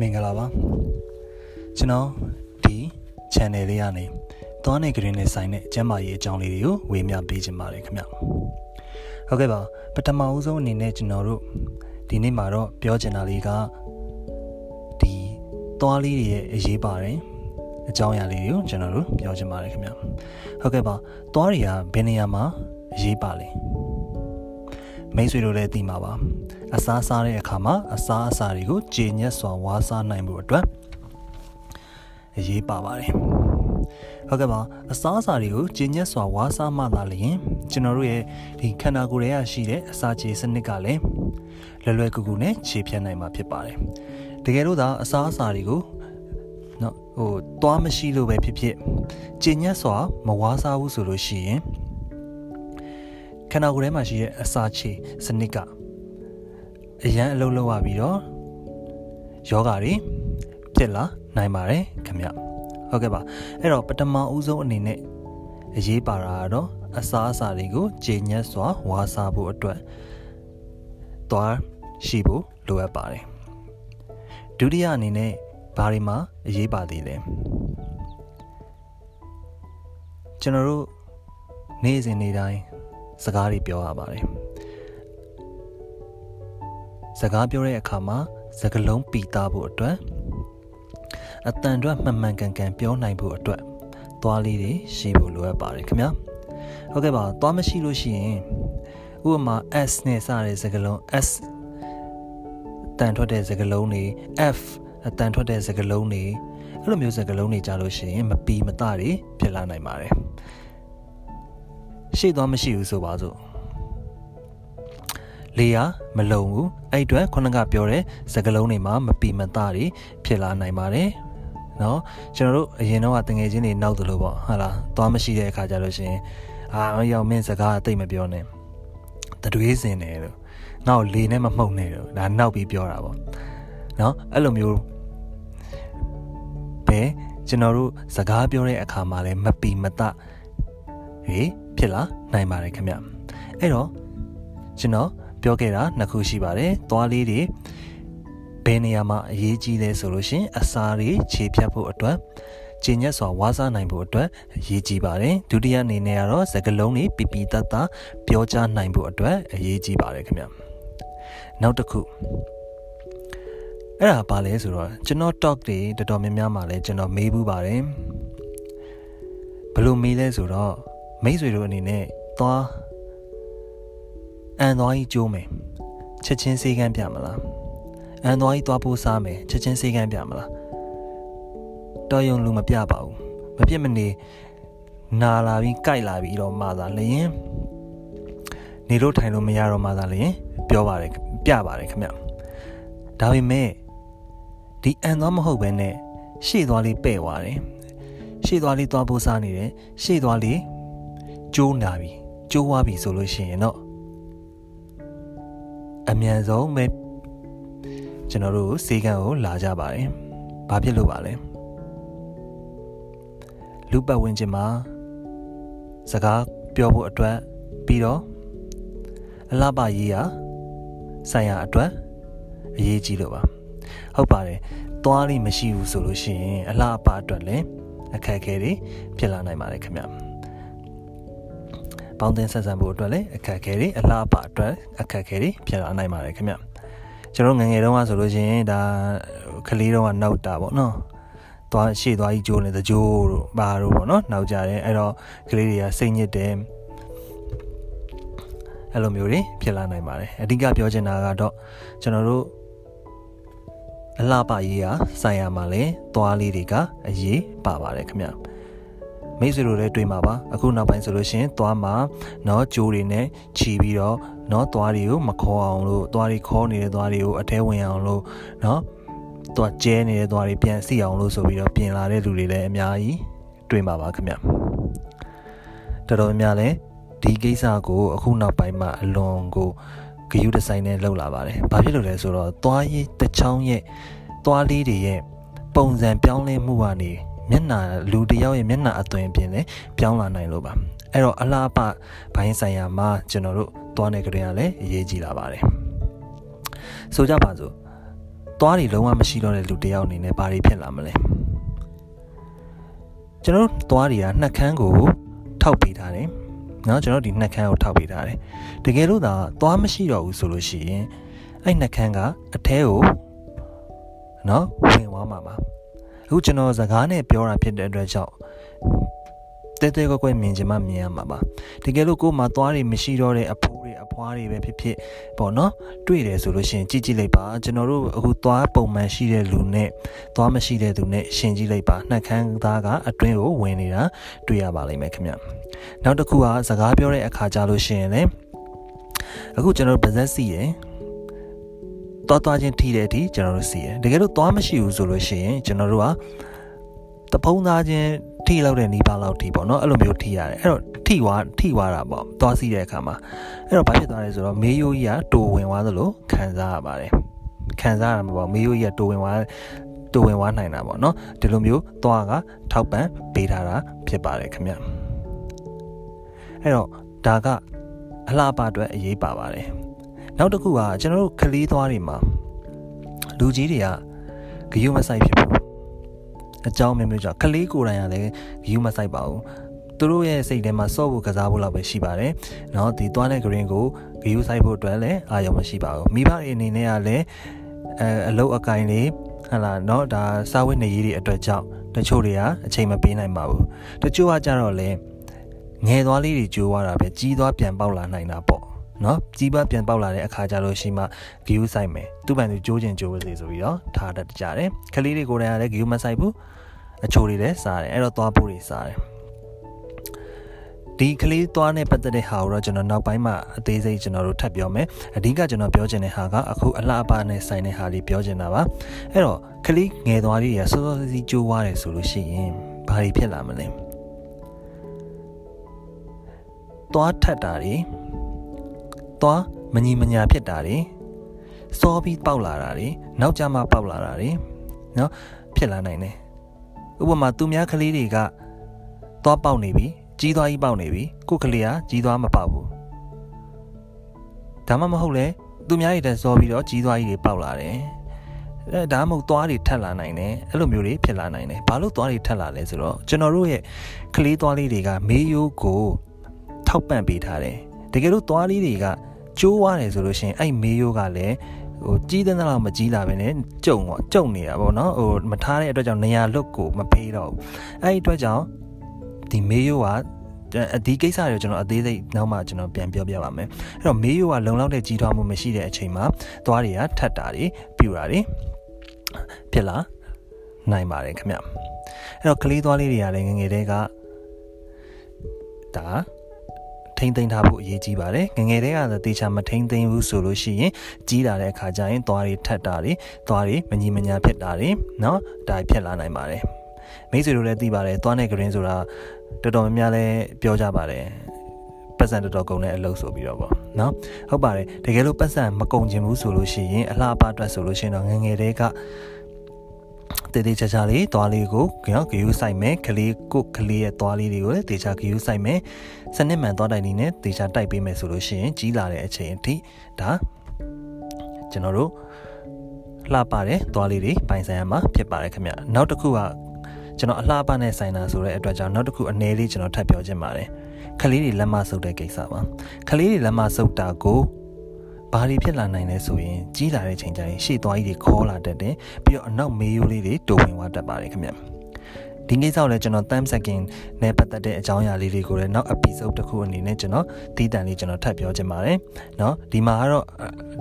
မင်္ဂလာပါကျွန်တော်ဒီ channel လေးကနေသွားနေကြရင်နဲ့ဆိုင်တဲ့ကျမ်းမာရေးအကြောင်းလေးတွေကိုဝေမျှပေးခြင်းပါတယ်ခင်ဗျဟုတ်ကဲ့ပါပထမဦးဆုံးအနေနဲ့ကျွန်တော်တို့ဒီနေ့မှာတော့ပြောချင်တာလေးကဒီသွားလေးတွေရဲ့အရေးပါတယ်အကြောင်းအရာလေးတွေကိုကျွန်တော်တို့ပြောချင်ပါတယ်ခင်ဗျဟုတ်ကဲ့ပါသွားတွေကဘယ်နေရာမှာအရေးပါလဲ မိတ်ဆွေတို့လည်းသိမှာပါအစားစားတဲ့အခါမှာအစားအစာတွေကိုကြည်ညက်စွာဝါးစားနိုင်ဖို့အတွက်အရေးပါပါတယ်ဟုတ်ကဲ့ပါအစားအစာတွေကိုကြည်ညက်စွာဝါးစားမှသာလျှင်ကျွန်တော်တို့ရဲ့ဒီခန္ဓာကိုယ်ရဲ့ရှိတဲ့အစာခြေစနစ်ကလည်းလွယ်လွယ်ကူကူနဲ့ခြေဖြတ်နိုင်မှာဖြစ်ပါတယ်တကယ်လို့သာအစားအစာတွေကိုနော်ဟိုသွားမရှိလို့ပဲဖြစ်ဖြစ်ကြည်ညက်စွာမဝါးစားဘူးဆိုလို့ရှိရင် ခန္ဓာကိုယ်ထဲမှာရှိတဲ့အစာခြေစနစ်ကအရန်အလုံးလုံးရပြီးတော့ယောဂါတွေဖြစ်လာနိုင်ပါတယ်ခင်ဗျဟုတ်ကဲ့ပါအဲ့တော့ပထမဦးဆုံးအနေနဲ့အရေးပါတာကတော့အစားအစာတွေကိုကြည်ညက်စွာဝါစားဖို့အတွက်သွားရှိဖို့လိုအပ်ပါတယ်ဒုတိယအနေနဲ့ဘာတွေမှာအရေးပါသေးလဲကျွန်တော်တို့နေ့စဉ်နေ့တိုင်း စကားတွေပြောရပါတယ်စကားပြောတဲ့အခါမှာစကားလုံးပီတာဖို့အတွက်အတန်အတွက်မှန်မှန်ကန်ကန်ပြောနိုင်ဖို့အတွက်သွားလေးတွေရှိဖို့လိုအပ်ပါတယ်ခင်ဗျာဟုတ်ကဲ့ပါသွားမရှိလို့ရှိရင်ဥပမာ S နဲ့စတဲ့စကားလုံး S တန်ထွက်တဲ့စကားလုံးတွေ F အတန်ထွက်တဲ့စကားလုံးတွေအဲ့လိုမျိုးစကားလုံးတွေကြားလို့ရှိရင်မပီမတတွေဖြစ်လာနိုင်ပါတယ် ရှိသွားမရှိဘူးဆိုပါစို့လေယာမလုံဘူးအဲ့အတွက်ခုနကပြောတဲ့စကလုံးတွေမှာမပီမသားတွေဖြစ်လာနိုင်ပါတယ်နော်ကျွန်တော်တို့အရင်တော့တငယ်ချင်းတွေနောက်သလိုပေါ့ဟာလားသွားမရှိတဲ့အခါကျလို့ရှင်အာရောက်မင်းစကားအသိမပြောနဲ့တတွေးစင်တယ်လို့နောက်လေနဲ့မမှုန်နဲ့လို့ဒါနောက်ပြီးပြောတာပေါ့နော်အဲ့လိုမျိုးပဲကျွန်တော်တို့စကားပြောတဲ့အခါမှာလည်းမပီမသဟေး ဖြစ်လာနိုင်ပါတယ်ခင်ဗျအဲ့တော့ကျွန်တော်ပြောခဲ့တာနှစ်ခုရှိပါတယ်။သွားလေးတွေဘယ်နေရာမှာအရေးကြီးလဲဆိုလို့ရှင်အစာတွေခြေဖြတ်ဖို့အတွက်ကျင်ညက်စွာဝါးစားနိုင်ဖို့အတွက်အရေးကြီးပါတယ်။ဒုတိယအနေနဲ့ကတော့စကလုံးတွေပြပြတတ်တာပြောကြားနိုင်ဖို့အတွက်အရေးကြီးပါတယ်ခင်ဗျ။နောက်တစ်ခုအဲ့ဒါပါလဲဆိုတော့ကျွန်တော် talk တွေတော်တော်များများမှာလဲကျွန်တော်မေးဘူးပါတယ်။ဘလို့မေးလဲဆိုတော့ မိတ်ဆွေတို့အနေနဲ့သွားအန်သွားကြီးကျိုးမယ်ချက်ချင်းစေးကမ်းပြမလားအန်သွားကြီးသွားပိုးစားမယ်ချက်ချင်းစေးကမ်းပြမလားတော်ယုံလူမပြပါဘူးမပြစ်မနေနာလာပြီးကြိုက်လာပြီးတော့မှသာလျင်နေလို့ထိုင်လို့မရတော့မှသာလျင်ပြောပါတယ်ပြပါတယ်ခင်ဗျဒါပေမဲ့ဒီအန်သွားမဟုတ်ဘဲနဲ့ရှေ့သွားလေးပဲ့သွားတယ်ရှေ့သွားလေးသွားပိုးစားနေတယ်ရှေ့သွားလေး ကျိုးနာပြီကျိုးသွားပြီဆိုလို့ရှိရင်တော့အမြန်ဆုံးပဲကျွန်တော်တို့စေကံကိုလာကြပါတယ်။ဘာဖြစ်လို့ပါလဲ။လူပတ်ဝန်းကျင်မှာစကားပြောဖို့အတွက်ပြီးတော့အလှပရေးရဆိုင်ရာအတွက်အရေးကြီးလို့ပါ။ဟုတ်ပါတယ်။သွားလိမရှိဘူးဆိုလို့ရှိရင်အလှပအတွက်လည်းအခက်အခဲတွေဖြစ်လာနိုင်ပါတယ်ခင်ဗျာ။ ပေါင်းသင်းဆက်ဆံဖို့အတွက်လည်းအခက်အခဲတွေအလားအပါအတွက်အခက်အခဲတွေဖြစ်လာနိုင်ပါတယ်ခင်ဗျကျွန်တော်ငငယ်တုန်းကဆိုလို့ရှိရင်ဒါကလေးတုန်းကနောက်တာပေါ့နော်သွားရှေ့သွားကြီးကျိုးနေတဲ့ကြိုးတို့ဘာတို့ပေါ့နော်နောက်ကြတယ်အဲ့တော့ကလေးတွေကစိတ်ညစ်တယ်အဲ့လိုမျိုးတွေဖြစ်လာနိုင်ပါတယ်အဓိကပြောချင်တာကတော့ကျွန်တော်တို့အလှပရေးရာဆိုင်ရာမှာလဲသွားလေးတွေကအရေးပါပါတယ်ခင်ဗျ မိတ်ဆွေတို့လည်းတွေ့မှာပါအခုနောက်ပိုင်းဆိုလို့ရှိရင်သွားမှာเนาะကြိုးတွေနဲ့ခြီးပြီးတော့เนาะသွားတွေကိုမခေါ်အောင်လို့သွားတွေခေါ်နေတဲ့သွားတွေကိုအထဲဝင်အောင်လို့เนาะသွားကျဲနေတဲ့သွားတွေပြန်စီအောင်လို့ဆိုပြီးတော့ပြင်လာတဲ့လူတွေလည်းအများကြီးတွေ့မှာပါခင်ဗျတော်တော်များလည်းဒီကိစ္စကိုအခုနောက်ပိုင်းမှာအလွန်ကိုဂယုတဆိုင်နဲ့လောက်လာပါတယ်။ဘာဖြစ်လို့လဲဆိုတော့သွားရေးတချောင်းရဲ့သွားလေးတွေရဲ့ပုံစံပြောင်းလဲမှုကနေ မျက်နှာလူတယောက်ရဲ့မျက်နှာအသွင်ပြင်လဲပြောင်းလာနိုင်လို့ပါအဲ့တော့အလားပဘိုင်းဆိုင်ရာမှာကျွန်တော်တို့သွားနေကြရလဲအရေးကြီးလာပါတယ်ဆိုကြပါစို့သွားတွေလုံးဝမရှိတော့တဲ့လူတယောက်အနေနဲ့ဘာတွေဖြစ်လာမလဲကျွန်တော်တို့သွားတွေကနှက်ခမ်းကိုထောက်ပေးထားတယ်နော်ကျွန်တော်ဒီနှက်ခမ်းကိုထောက်ပေးထားတယ်တကယ်လို့သာသွားမရှိတော့ဘူးဆိုလို့ရှိရင်အဲ့နှက်ခမ်းကအထဲကိုနော်ဝင်သွားမှာပါ အခုကျွန်တော်စကားနဲ့ပြောတာဖြစ်တဲ့အတွက်ကြောင့်တဲတဲကွက်ကွက်မြင်ချင်မှမြင်ရမှာပါတကယ်လို့ကိုယ်မှာသွားတွေမရှိတော့တဲ့အဖိုးတွေအဖွားတွေပဲဖြစ်ဖြစ်ပေါ့နော်တွေ့တယ်ဆိုလို့ရှိရင်ကြည့်ကြည့်လိုက်ပါကျွန်တော်တို့အခုသွားပုံမှန်ရှိတဲ့လူနဲ့သွားမရှိတဲ့သူနဲ့ရှင်ကြည့်လိုက်ပါနှက်ခမ်းသားကအတွင်းကိုဝင်နေတာတွေ့ရပါလိမ့်မယ်ခင်ဗျနောက်တစ်ခုကစကားပြောတဲ့အခါကြလို့ရှိရင်လည်းအခုကျွန်တော်ဗဇက်စီရယ် သွားသွားချင်းထိတဲ့အထိကျွန်တော်တို့စီရယ်တကယ်လို့သွားမရှိဘူးဆိုလို့ရှိရင်ကျွန်တော်တို့ကတဖုံးသားချင်းထိလောက်တဲ့နီးပါးလောက်ထိပေါ့နော်အဲ့လိုမျိုးထိရတယ်အဲ့တော့ထိွားထိွားတာပေါ့သွားစီးတဲ့အခါမှာအဲ့တော့ဘာဖြစ်သွားလဲဆိုတော့မေးယိုးကြီးကတိုဝင်သွားသလိုခံစားရပါတယ်ခံစားရမှာပေါ့မေးယိုးကြီးကတိုဝင်သွားတိုဝင်သွားနိုင်တာပေါ့နော်ဒီလိုမျိုးသွားကထောက်ပံ့ပေးထားတာဖြစ်ပါတယ်ခင်ဗျအဲ့တော့ဒါကအလှပအတွက်အရေးပါပါတယ် နောက်တစ်ခုကကျွန်တော်တို့ကလေးသွားတွေမှာလူကြီးတွေကဂယုမဆိုင်ဖြစ်ဘူးအကြောင်းမျိုးမျိုးကြောင့်ကလေးကိုယ်တိုင်ကလည်းဂယူးမဆိုင်ပါဘူးသူတို့ရဲ့စိတ်ထဲမှာစော့ဖို့ကစားဖို့လောက်ပဲရှိပါတယ်။နော်ဒီသွားတဲ့ green ကိုဂယူးဆိုင်ဖို့အတွက်လည်းအာရုံမရှိပါဘူး။မိဘတွေအနေနဲ့ကလည်းအဲအလုတ်အကင်လေးဟလာနော်ဒါစာဝတ်နေရေးတွေအတွက်ကြောင့်တချို့တွေကအချိန်မပေးနိုင်ပါဘူး။တချို့ကကြတော့လေငယ်သွားလေးတွေကြိုးသွားတာပဲကြီးသွားပြန်ပေါက်လာနိုင်တာပေါ့။ နော်ကြီးပါပြန်ပေါက်လာတဲ့အခါကျလို့ရှိမှ view ဆိုင်မယ်သူ့ပန်သူကြိုးကျင်ကြိုးပါစေဆိုပြီးတော့ထားတတ်ကြတယ်ခလေးတွေကိုယ်တိုင်ကလည်း view မဆိုင်ဘူးအချိုတွေလည်းစားတယ်အဲ့တော့သွားဖို့တွေစားတယ်ဒီကလေးသွားနဲ့ပတ်သက်တဲ့ဟာကိုတော့ကျွန်တော်နောက်ပိုင်းမှာအသေးစိတ်ကျွန်တော်တို့ထပ်ပြောမယ်အဓိကကျွန်တော်ပြောချင်တဲ့ဟာကအခုအလှအပနဲ့ဆိုင်တဲ့ဟာလေးပြောချင်တာပါအဲ့တော့ကလေးငယ်သွားလေးရစောစောစီးကြိုးွားတယ်ဆိုလို့ရှိရင်ဘာတွေဖြစ်လာမလဲသွားထက်တာတွေ သွားမညီမညာဖြစ်တာတွေစောပြီးပေါက်လာတာတွေနောက်ကျမှပေါက်လာတာတွေနော်ဖြစ်လာနိုင်တယ်ဥပမာသူများကလေးတွေကသွားပေါက်နေပြီကြီးသွားကြီးပေါက်နေပြီကိုယ်ကလေးကကြီးသွားမပေါက်ဘူးဒါမှမဟုတ်လဲသူများတွေတက်စောပြီးတော့ကြီးသွားကြီးတွေပေါက်လာတယ်အဲဒါမှမဟုတ်သွားတွေထက်လာနိုင်တယ်အဲ့လိုမျိုးတွေဖြစ်လာနိုင်တယ်ဘာလို့သွားတွေထက်လာလဲဆိုတော့ကျွန်တော်တို့ရဲ့ကလေးသွားလေးတွေကမေးယိုးကိုထောက်ပံ့ပေးထားတယ် တကယ်လို့သွားလေးတွေကကျိုးသွားတယ်ဆိုလို့ရှိရင်အဲ့မေးရိုးကလည်းဟိုကြီးတဲ့လောက်မကြီးလာပဲနဲ့ကြုံတော့ကြုံနေတာပေါ့နော်ဟိုမထားတဲ့အတွက်ကြောင့်နေရာလွတ်ကိုမဖေးတော့ဘူးအဲ့ဒီအတွက်ကြောင့်ဒီမေးရိုးကဒီကိစ္စတွေကိုကျွန်တော်အသေးစိတ်နောက်မှကျွန်တော်ပြန်ပြောပြပါမယ်အဲ့တော့မေးရိုးကလုံလောက်တဲ့ကြီးထွားမှုမရှိတဲ့အချိန်မှာသွားတွေကထတ်တာတွေပြူတာတွေဖြစ်လာနိုင်ပါတယ်ခင်ဗျအဲ့တော့ကလေးသွားလေးတွေကလည်းငငယ်တဲကဒါ ထိမ့်သိမ်းထားဖို့အရေးကြီးပါတယ်ငငယ်တွေကတေချာမထိမ့်သိမ်းဘူးဆိုလို့ရှိရင်ကြီးလာတဲ့အခါကျရင်သွားတွေထက်တာတွေသွားတွေမညီမညာဖြစ်တာတွေเนาะဒါဖြစ်လာနိုင်ပါတယ်မိတ်ဆွေတို့လည်းသိပါတယ်သွားတဲ့ green ဆိုတာတော်တော်များများလည်းပြောကြပါတယ်ပတ်စံတော်တော်ကုန်တဲ့အလုပ်ဆိုပြီးတော့ပေါ့နော်ဟုတ်ပါတယ်တကယ်လို့ပတ်စံမကုန်ခြင်းဘူးဆိုလို့ရှိရင်အလှအပအတွက်ဆိုလို့ရှိရင်တော့ငငယ်တွေက တေးသေးချာချာလေးသွားလေးကိုနော်ဂယူးဆိုင်မယ်ကလေးကိုကလေးရဲ့သွားလေးတွေကိုလည်းတေချာဂယူးဆိုင်မယ်စနစ်မှန်သွားတိုင်နေနဲ့တေချာတိုက်ပေးမယ်ဆိုလို့ရှိရင်ကြီးလာတဲ့အချိန်အထိဒါကျွန်တော်တို့လှပတဲ့သွားလေးတွေပိုင်ဆိုင်ရမှာဖြစ်ပါတယ်ခင်ဗျနောက်တစ်ခုကကျွန်တော်အလှပနဲ့ဆိုင်တာဆိုတဲ့အတွက်ကြောင့်နောက်တစ်ခုအနေလေးကျွန်တော်ထပ်ပြောချင်ပါတယ်ခလေးတွေလက်မဆုပ်တဲ့ကိစ္စပါခလေးတွေလက်မဆုပ်တာကို ဘာတွေဖြစ်လာနိုင်လဲဆိုရင်ကြီးလာတဲ့ချိန်ကျရင်ရှေ့သွားကြီးတွေခေါ်လာတတ်တယ်ပြီးတော့အနောက်မေးရိုးလေးတွေတိုးဝင်သွားတတ်ပါတယ်ခင်ဗျ ဒီကိစ္စကိုလည်းကျွန်တော် time second နဲ့ပတ်သက်တဲ့အကြောင်းအရာလေးတွေကိုလည်းနောက် episode တစ်ခုအနေနဲ့ကျွန်တော်တီးတန်လေးကျွန်တော်ထပ်ပြောချင်ပါတယ်เนาะဒီမှာကတော့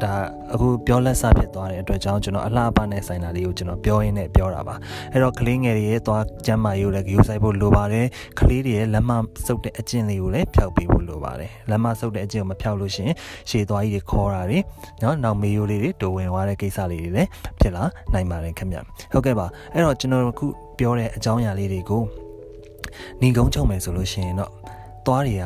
ဒါအခုပြောလက်စဖြစ်သွားတဲ့အတွက်ကြောင့်ကျွန်တော်အလှအပနဲ့ဆိုင်တာလေးကိုကျွန်တော်ပြောရင်းနဲ့ပြောတာပါအဲ့တော့ကလေးငယ်တွေရဲ့သွားကျမ်းမာရေးကိုလည်းဂရုစိုက်ဖို့လိုပါတယ်ကလေးတွေရဲ့လက်မဆုပ်တဲ့အကျင့်လေးကိုလည်းဖျောက်ပေးဖို့လိုပါတယ်လက်မဆုပ်တဲ့အကျင့်ကိုမဖျောက်လို့ရှိရင်ရှည်သွားကြီးတွေခေါ်တာတွေเนาะနောက်မေးရိုးလေးတွေတိုးဝင်သွားတဲ့ကိစ္စလေးတွေလည်းဖြစ်လာနိုင်ပါတယ်ခင်ဗျဟုတ်ကဲ့ပါအဲ့တော့ကျွန်တော်အခု ပြောတဲ့အကြောင်းအရာလေးတွေကိုညီကုန်းချုပ်မယ်ဆိုလို့ရှိရင်တော့သွားတွေက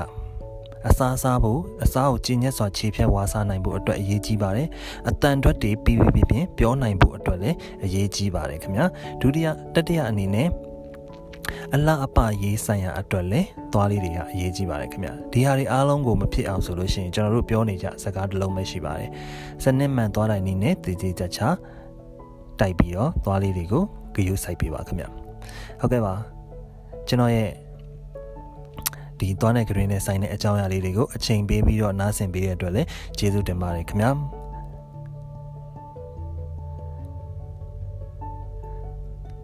အစားစားဖို့အစားကိုကျဉ်ညက်စွာခြေဖြတ်ဝါစားနိုင်ဖို့အတွက်အရေးကြီးပါတယ်အတန်အတွက်တွေပြီးပြီးပြင်ပြောနိုင်ဖို့အတွက်လည်းအရေးကြီးပါတယ်ခင်ဗျာဒုတိယတတိယအနေနဲ့အလားအပရေးဆိုင်ရာအတွက်လည်းသွားလေးတွေကအရေးကြီးပါတယ်ခင်ဗျဒီဟာတွေအားလုံးကိုမဖြစ်အောင်ဆိုလို့ရှိရင်ကျွန်တော်တို့ပြောနေကြစကားတစ်လုံးပဲရှိပါတယ်စနစ်မှန်သွားတိုင်းနည်းနဲ့တည်တည်ကြချတိုက်ပြီးတော့သွားလေးတွေကိုဂရုစိုက်ပေးပါခင်ဗျ ဟုတ်ကဲ့ပါကျွန်တော်ရဲ့ဒီသွားတဲ့ green နဲ့ဆိုင်တဲ့အကြောင်းအရာလေးတွေကိုအချိန်ပေးပြီးတော့နားဆင်ပေးတဲ့အတွက်လည်းကျေးဇူးတင်ပါတယ်ခင်ဗျာ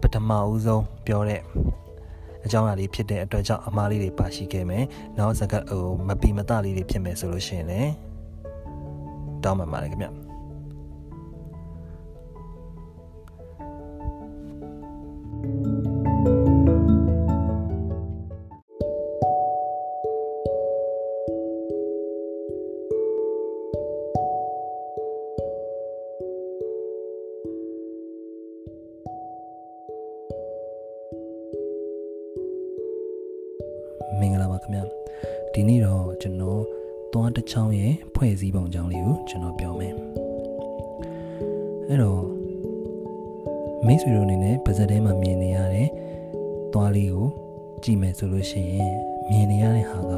ပထမဦးဆုံးပြောတဲ့အကြောင်းအရာလေးဖြစ်တဲ့အတွက်ကြောင့်အမားလေးတွေပါရှိခဲ့မယ်။နောက်စကားဟိုမပီမတလေးတွေဖြစ်မယ်ဆိုလို့ရှိရင်လည်းတောင်းပန်ပါတယ်ခင်ဗျ။ ကျွန်တော်ပြောမယ်အဲ့တော့မိတ်ဆွေတို့အနေနဲ့ပါဇက်ထဲမှာမြင်နေရတဲ့သွားလေးကိုကြည့်မယ်ဆိုလို့ရှိရင်မြင်နေရတဲ့ဟာက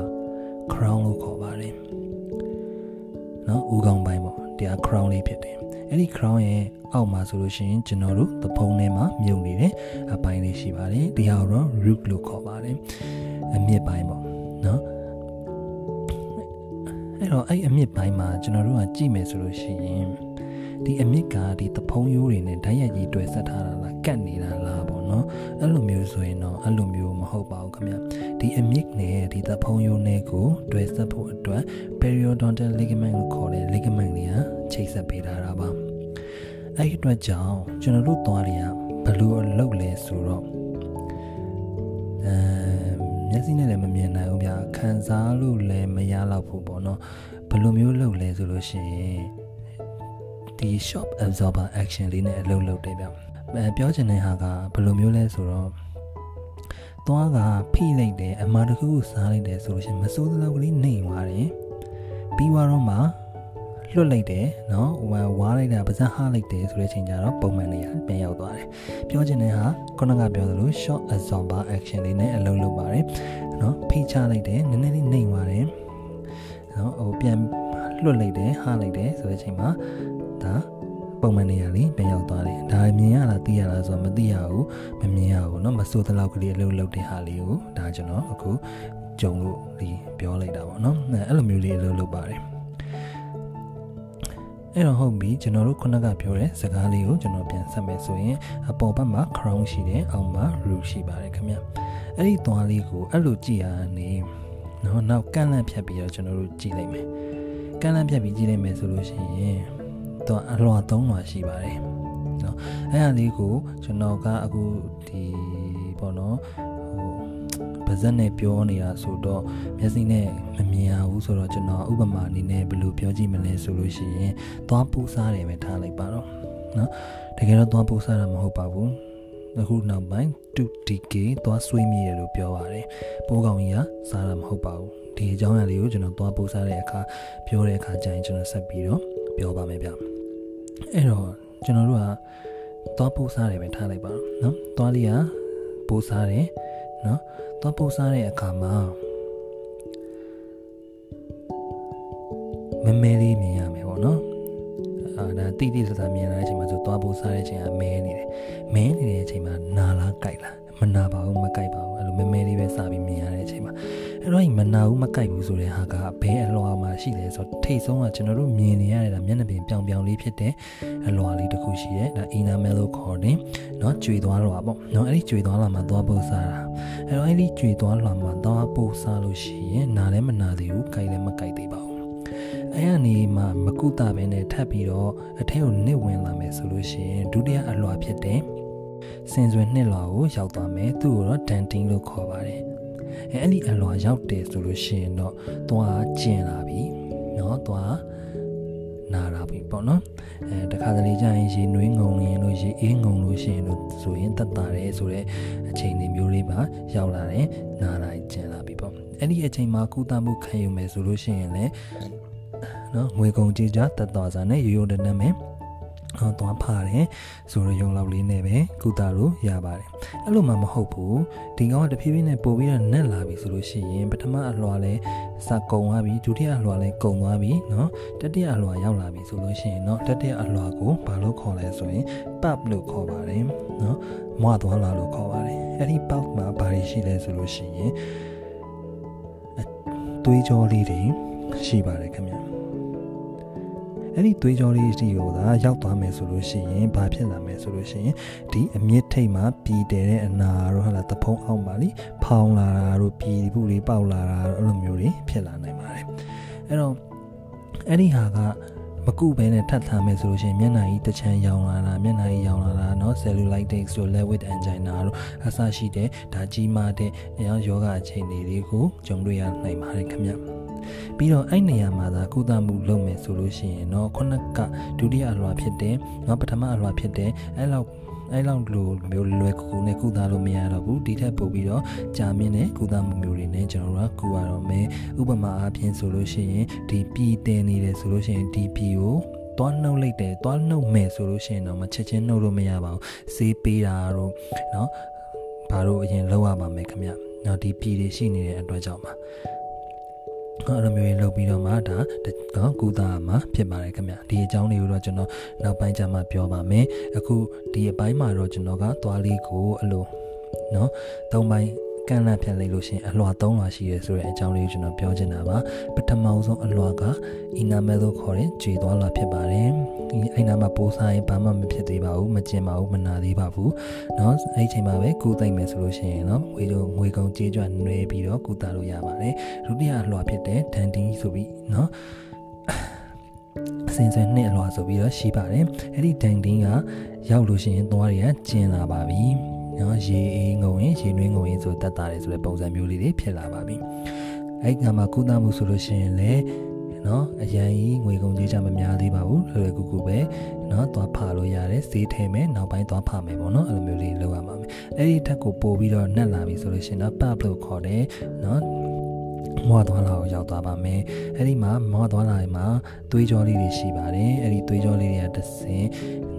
crown လို့ခေါ်ပါတယ်နော်ဦးခေါင်းပိုင်းပေါ့တရား crown လေးဖြစ်တယ်အဲ့ဒီ crown ရဲ့အောက်မှာဆိုလို့ရှိရင်ကျွန်တော်တို့သဖုံးထဲမှာမြုပ်နေတဲ့အပိုင်းလေးရှိပါတယ်တရားတော့ root လို့ခေါ်ပါတယ်အမြစ်ပိုင်းပေါ့နော် အဲ့တော့အဲ့အမြင့်ပိုင်းမှာကျွန်တော်တို့ကကြည့်မယ်ဆိုလို့ရှိရင်ဒီအမြင့်ကဒီသဖုံးရိုးတွေနဲ့ဓာတ်ရိုက်ကြီးတွေ့ဆက်ထားတာလားကတ်နေတာလားပေါ့နော်အဲ့လိုမျိုးဆိုရင်တော့အဲ့လိုမျိုးမဟုတ်ပါဘူးခင်ဗျဒီအမြင့်နဲ့ဒီသဖုံးရိုးနဲ့ကိုတွေ့ဆက်ဖို့အတွက် periodontal ligament ကိုခေါ်တဲ့ ligament တွေကချိတ်ဆက်ပေးထားတာပါအဲ့ဒီအတွက်ကြောင့်ကျွန်တော်တို့သွားတွေကဘယ်လိုလုပ်လဲဆိုတော့အဲ မျက်စိနဲ့လည်းမမြင်နိုင်ဘူးဗျာခံစားလို့လည်းမရတော့ဘူးပေါ့နော်ဘယ်လိုမျိုးလုပ်လဲဆိုလို့ရှိရင်ဒီ shop absorber action လေးနဲ့အလုပ်လုပ်တယ်ဗျအဲပြောချင်တဲ့ဟာကဘယ်လိုမျိုးလဲဆိုတော့သွားကဖိလိုက်တယ်အမှားတစ်ခုကိုစားလိုက်တယ်ဆိုလို့ရှိရင်မစိုးသလောက်ကလေးနှိမ်သွားတယ်ပြီးတော့မှ လွတ်လိုက်တယ်เนาะဟိုဝါးလိုက်တာပါးစပ်ဟားလိုက်တယ်ဆိုတဲ့အချိန်ကျတော့ပုံမှန်နေရပြန်ရောက်သွားတယ်ပြောချင်တဲ့ဟာခုနကပြောသလို short absorber action လေးနဲ့အလုပ်လုပ်ပါတယ်เนาะဖိချလိုက်တယ်နည်းနည်းလေးနှိမ်သွားတယ်เนาะဟိုပြန်လွတ်လိုက်တယ်ဟားလိုက်တယ်ဆိုတဲ့အချိန်မှာဒါပုံမှန်နေရလေးပြန်ရောက်သွားတယ်ဒါမြင်ရလားသိရလားဆိုတော့မသိရဘူးမမြင်ရဘူးเนาะမစိုးတဲ့လောက်ကလေးအလုပ်လုပ်တဲ့ဟာလေးကိုဒါကျွန်တော်အခုကြုံလို့ဒီပြောလိုက်တာပေါ့เนาะအဲ့လိုမျိုးလေးအလုပ်လုပ်ပါတယ် အဲ့တော့ဟုတ်ပြီကျွန်တော်တို့ခုနကပြောတဲ့စကားလေးကိုကျွန်တော်ပြန်ဆက်မယ်ဆိုရင်အပေါ်ဘက်မှာ crown ရှိတယ်အောက်မှာ root ရှိပါတယ်ခင်ဗျအဲ့ဒီသွားလေးကိုအဲ့လိုကြည့်ရနေနော်နောက်ကန့်လန့်ဖြတ်ပြီးတော့ကျွန်တော်တို့ကြည့်လိုက်မယ်ကန့်လန့်ဖြတ်ပြီးကြည့်လိုက်မယ်ဆိုလို့ရှိရင်တော့အလွှာ၃လွှာရှိပါတယ်နော်အဲ့ဒါလေးကိုကျွန်တော်ကအခုဒီပေါ့နော်ပါ ဇက်နဲ့ပြောနေတာဆိုတော့မျက်စိနဲ့မမြင်ရဘူးဆိုတော့ကျွန်တော်ဥပမာအနေနဲ့ဘယ်လိုပြောကြည့်မလဲဆိုလို့ရှိရင်သွားပူစားတယ်ပဲထားလိုက်ပါတော့နော်တကယ်တော့သွားပူစားတာမဟုတ်ပါဘူးအခုနောက်ပိုင်း 2DK သွားဆွေးမြေတယ်လို့ပြောပါတယ်ပိုးကောင်ကြီးကစားတာမဟုတ်ပါဘူးဒီအကြောင်းအရာလေးကိုကျွန်တော်သွားပူစားတဲ့အခါပြောတဲ့အခါကျရင်ကျွန်တော်ဆက်ပြီးတော့ပြောပါမယ်ဗျအဲ့တော့ကျွန်တော်တို့ကသွားပူစားတယ်ပဲထားလိုက်ပါတော့နော်သွားလေးကပူစားတယ် နော်သွားပို့စားတဲ့အခါမှာမမဲလေးမြင်ရမယ်ပေါ့နော်အာဒါတိတိကျကျမြင်လာတဲ့အချိန်မှာဆိုသွားပို့စားတဲ့အချိန်ကမဲနေတယ်မဲနေတဲ့အချိန်မှာနာလားကြိုက်လားမနာပါဘူးမကြိုက်ပါဘူးအဲ့လိုမဲမဲလေးပဲစပြီးမြင်ရတဲ့အချိန်မှာ အဲ့တော့မနာဘူးမကြိုက်ဘူးဆိုတဲ့ဟာကဘဲအလွှာမှာရှိတယ်ဆိုတော့ထိတ်ဆုံးကကျွန်တော်တို့မြင်နေရတဲ့မျက်နှာပြင်ပြောင်ပြောင်လေးဖြစ်တဲ့အလွှာလေးတစ်ခုရှိတယ်ဒါ enamel လို့ခေါ်တယ်เนาะကြွေသွားလွှာပေါ့เนาะအဲ့ဒီကြွေသွားလွှာမှာသွားပို့စားတာအဲ့တော့အဲ့ဒီကြွေသွားလွှာမှာသွားပို့စားလို့ရှိရင်နာလည်းမနာသေးဘူးကြိုက်လည်းမကြိုက်သေးပါဘူးအဲ့အနေမှာမကုသပဲနဲ့ထပ်ပြီးတော့အထက်ကိုနစ်ဝင်လာမယ်ဆိုလို့ရှိရင်ဒုတိယအလွှာဖြစ်တဲ့စင်စွယ်နှစ်လွှာကိုရောက်သွားမယ်သူ့ကိုတော့ denting လို့ခေါ်ပါတယ် အဲအဲ့ဒီအလွှာရောက်တယ်ဆိုလို့ရှိရင်တော့သွားကျင်လာပြီเนาะသွားနာတာပြီပေါ့နော်အဲတခါတလေကြာရင်ရေနွေးငုံရင်လို့ရေအေးငုံလို့ရှိရင်လို့ဆိုရင်တက်တာတယ်ဆိုတော့အချိန်တွေမျိုးလေးပါရောက်လာတယ်နာတာကျင်လာပြီပေါ့အဲ့ဒီအချိန်မှာကုသမှုခံယူမယ်ဆိုလို့ရှိရင်လည်းနော်ငွေကုန်ကြေးကြတက်သွားစားနဲ့ရိုးရိုးတနက်မယ် ဟော သွားဖားတယ်ဆိုတော့ယုံလောက်လေးနဲ့ပဲကုသလို့ရပါတယ်အဲ့လိုမှမဟုတ်ဘူးဒီကောင်ကတဖြည်းဖြည်းနဲ့ပို့ပြီးတော့နက်လာပြီဆိုလို့ရှိရင်ပထမအလွှာလဲစကုံသွားပြီဒုတိယအလွှာလဲကုံသွားပြီเนาะတတိယအလွှာရောက်လာပြီဆိုလို့ရှိရင်เนาะတတိယအလွှာကိုဘာလို့ခေါ်လဲဆိုရင် pub လို့ခေါ်ပါတယ်เนาะမွားသွားလာလို့ခေါ်ပါတယ်အဲ့ဒီ pub မှာဘာတွေရှိလဲဆိုလို့ရှိရင်သွေးကြောလေးတွေရှိပါတယ်ခင်ဗျာ အဲ့ဒီသွေးကြောလေးစီကိုသာရောက်သွားမယ်ဆိုလို့ရှိရင်ဘာဖြစ်လာမယ်ဆိုလို့ရှိရင်ဒီအမြင့်ထိတ်မှာပြည်တယ်တဲ့အနာတို့ဟာလာတဖုံးအောင်ပါလိဖောင်းလာတာတို့ပြည်ဘူးလေးပေါက်လာတာအဲ့လိုမျိုးတွေဖြစ်လာနိုင်ပါတယ်အဲ့တော့အဲ့ဒီဟာကမကုဘဲနဲ့ထပ်ထားမယ်ဆိုလို့ရှိရင်မျက်နှာကြီးတစ်ချမ်းရောင်လာတာမျက်နှာကြီးရောင်လာတာเนาะ cellulitis တို့ lewy angina တို့အစရှိတဲ့ဒါကြီးမားတဲ့ယောဂအခြေအနေတွေကိုကြုံတွေ့ရနိုင်ပါတယ်ခင်ဗျ ပြီးတော့အဲ့နေရာမှာသာကုသမှုလုပ်မယ်ဆိုလို့ရှိရင်เนาะခုနကဒုတိယအလွှာဖြစ်တယ်เนาะပထမအလွှာဖြစ်တယ်အဲ့လောက်အဲ့လောက်လိုမျိုးလွယ်ကူကူနဲ့ကုသလို့မရတော့ဘူးဒီထက်ပိုပြီးတော့ကြာမြင့်တဲ့ကုသမှုမျိုးတွေနဲ့ကျွန်တော်တို့ကကုရတော့မယ်ဥပမာအားဖြင့်ဆိုလို့ရှိရင်ဒီပြည်တင်နေတယ်ဆိုလို့ရှိရင်ဒီပြည်ကိုသွားနှုတ်လိုက်တယ်သွားနှုတ်မယ်ဆိုလို့ရှိရင်တော့မချက်ချင်းနှုတ်လို့မရပါဘူးစေးပေးတာတော့เนาะဘာလို့အရင်လောက်ရပါမယ်ခင်ဗျเนาะဒီပြည်တွေရှိနေတဲ့အတွက်ကြောင့်ပါ အဲ့လိုမျိုးလုပ်ပြီးတော့မှဒါနော်ကုသမှာဖြစ်ပါတယ်ခင်ဗျဒီအကြောင်းလေးကိုတော့ကျွန်တော်နောက်ပိုင်းကျမှပြောပါမယ်အခုဒီအပိုင်းမှာတော့ကျွန်တော်ကသွားလေးကိုအဲ့လိုနော်၃ပိုင်း ကန့်လန့်ဖြတ်လိုက်လို့ရှိရင်အလွှာ၃လွှာရှိရဲဆိုတဲ့အကြောင်းလေးကိုကျွန်တော်ပြောချင်တာပါပထမဆုံးအလွှာကအီနာမဲလို့ခေါ်တဲ့ဂျေသွားလွှာဖြစ်ပါတယ်ဒီအိနာမှာပိုးစားရင်ဘာမှမဖြစ်သေးပါဘူးမကျင်ပါဘူးမနာသေးပါဘူးเนาะအဲ့ဒီချိန်မှာပဲကုသိမ့်မယ်ဆိုလို့ရှိရင်เนาะငွေတို့ငွေကုန်ကြေးကြွနွေပြီးတော့ကုသလို့ရပါတယ်ဒုတိယအလွှာဖြစ်တဲ့ဒန်တင်းဆိုပြီးเนาะစင်စင်နှစ်အလွှာဆိုပြီးတော့ရှိပါတယ်အဲ့ဒီဒန်တင်းကရောက်လို့ရှိရင်သွားတွေကကျင်လာပါပြီ နော်ရေအေးငုံရင်ရေနွေးငုံရင်ဆိုတက်တာတယ်ဆိုတဲ့ပုံစံမျိုးလေးတွေဖြစ်လာပါပြီအဲ့ကမှာကုသမှုဆိုလို့ရှိရင်လည်းနော်အရန်ကြီးငွေကုန်ကြေးချမများသေးပါဘူးလွယ်လွယ်ကူကူပဲနော်သွားဖာလို့ရတယ်ဈေးထဲမယ်နောက်ပိုင်းသွားဖာမယ်ပေါ့နော်အဲ့လိုမျိုးလေးလုပ်ရမှာမယ်အဲ့ဒီထက်ကိုပို့ပြီးတော့နှက်လာပြီဆိုလို့ရှိရင်တော့ pub လို့ခေါ်တယ်နော်မွားသွားလာကိုရောက်သွားပါမယ်အဲ့ဒီမှာမွားသွားလာမှာသွေးကြောလေးတွေရှိပါတယ်အဲ့ဒီသွေးကြောလေးတွေကတစ်စင်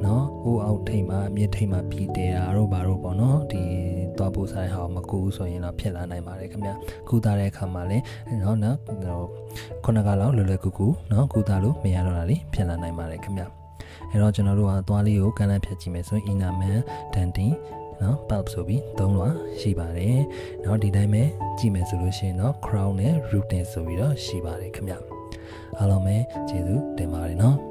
နော်ဟိုအောက်ထိပ်မှာအမြင့်ထိပ်မှာပြီးတယ်တာတို့ဘာတို့ပေါ့နော်ဒီသွားဖို့ဆိုင်ဟာမကူဘူးဆိုရင်တော့ဖြစ်လာနိုင်ပါတယ်ခင်ဗျကုသတဲ့အခါမှာလည်းနော်နော်ခုနကလောက်လွယ်လွယ်ကူကူနော်ကုသလို့မရတော့တာလေဖြစ်လာနိုင်ပါတယ်ခင်ဗျအဲ့တော့ကျွန်တော်တို့ကသွားလေးကိုကန်လန့်ဖြတ်ကြည့်မယ်ဆိုရင် inner man dantin နော် pulp ဆိုပြီးသုံးလွှာရှိပါတယ်။နော်ဒီတိုင်းပဲကြည့်မယ်ဆိုလို့ရှိရင်တော့ crown နဲ့ root နဲ့ဆိုပြီးတော့ရှိပါတယ်ခင်ဗျ။အားလုံးပဲကျေးဇူးတင်ပါတယ်နော်။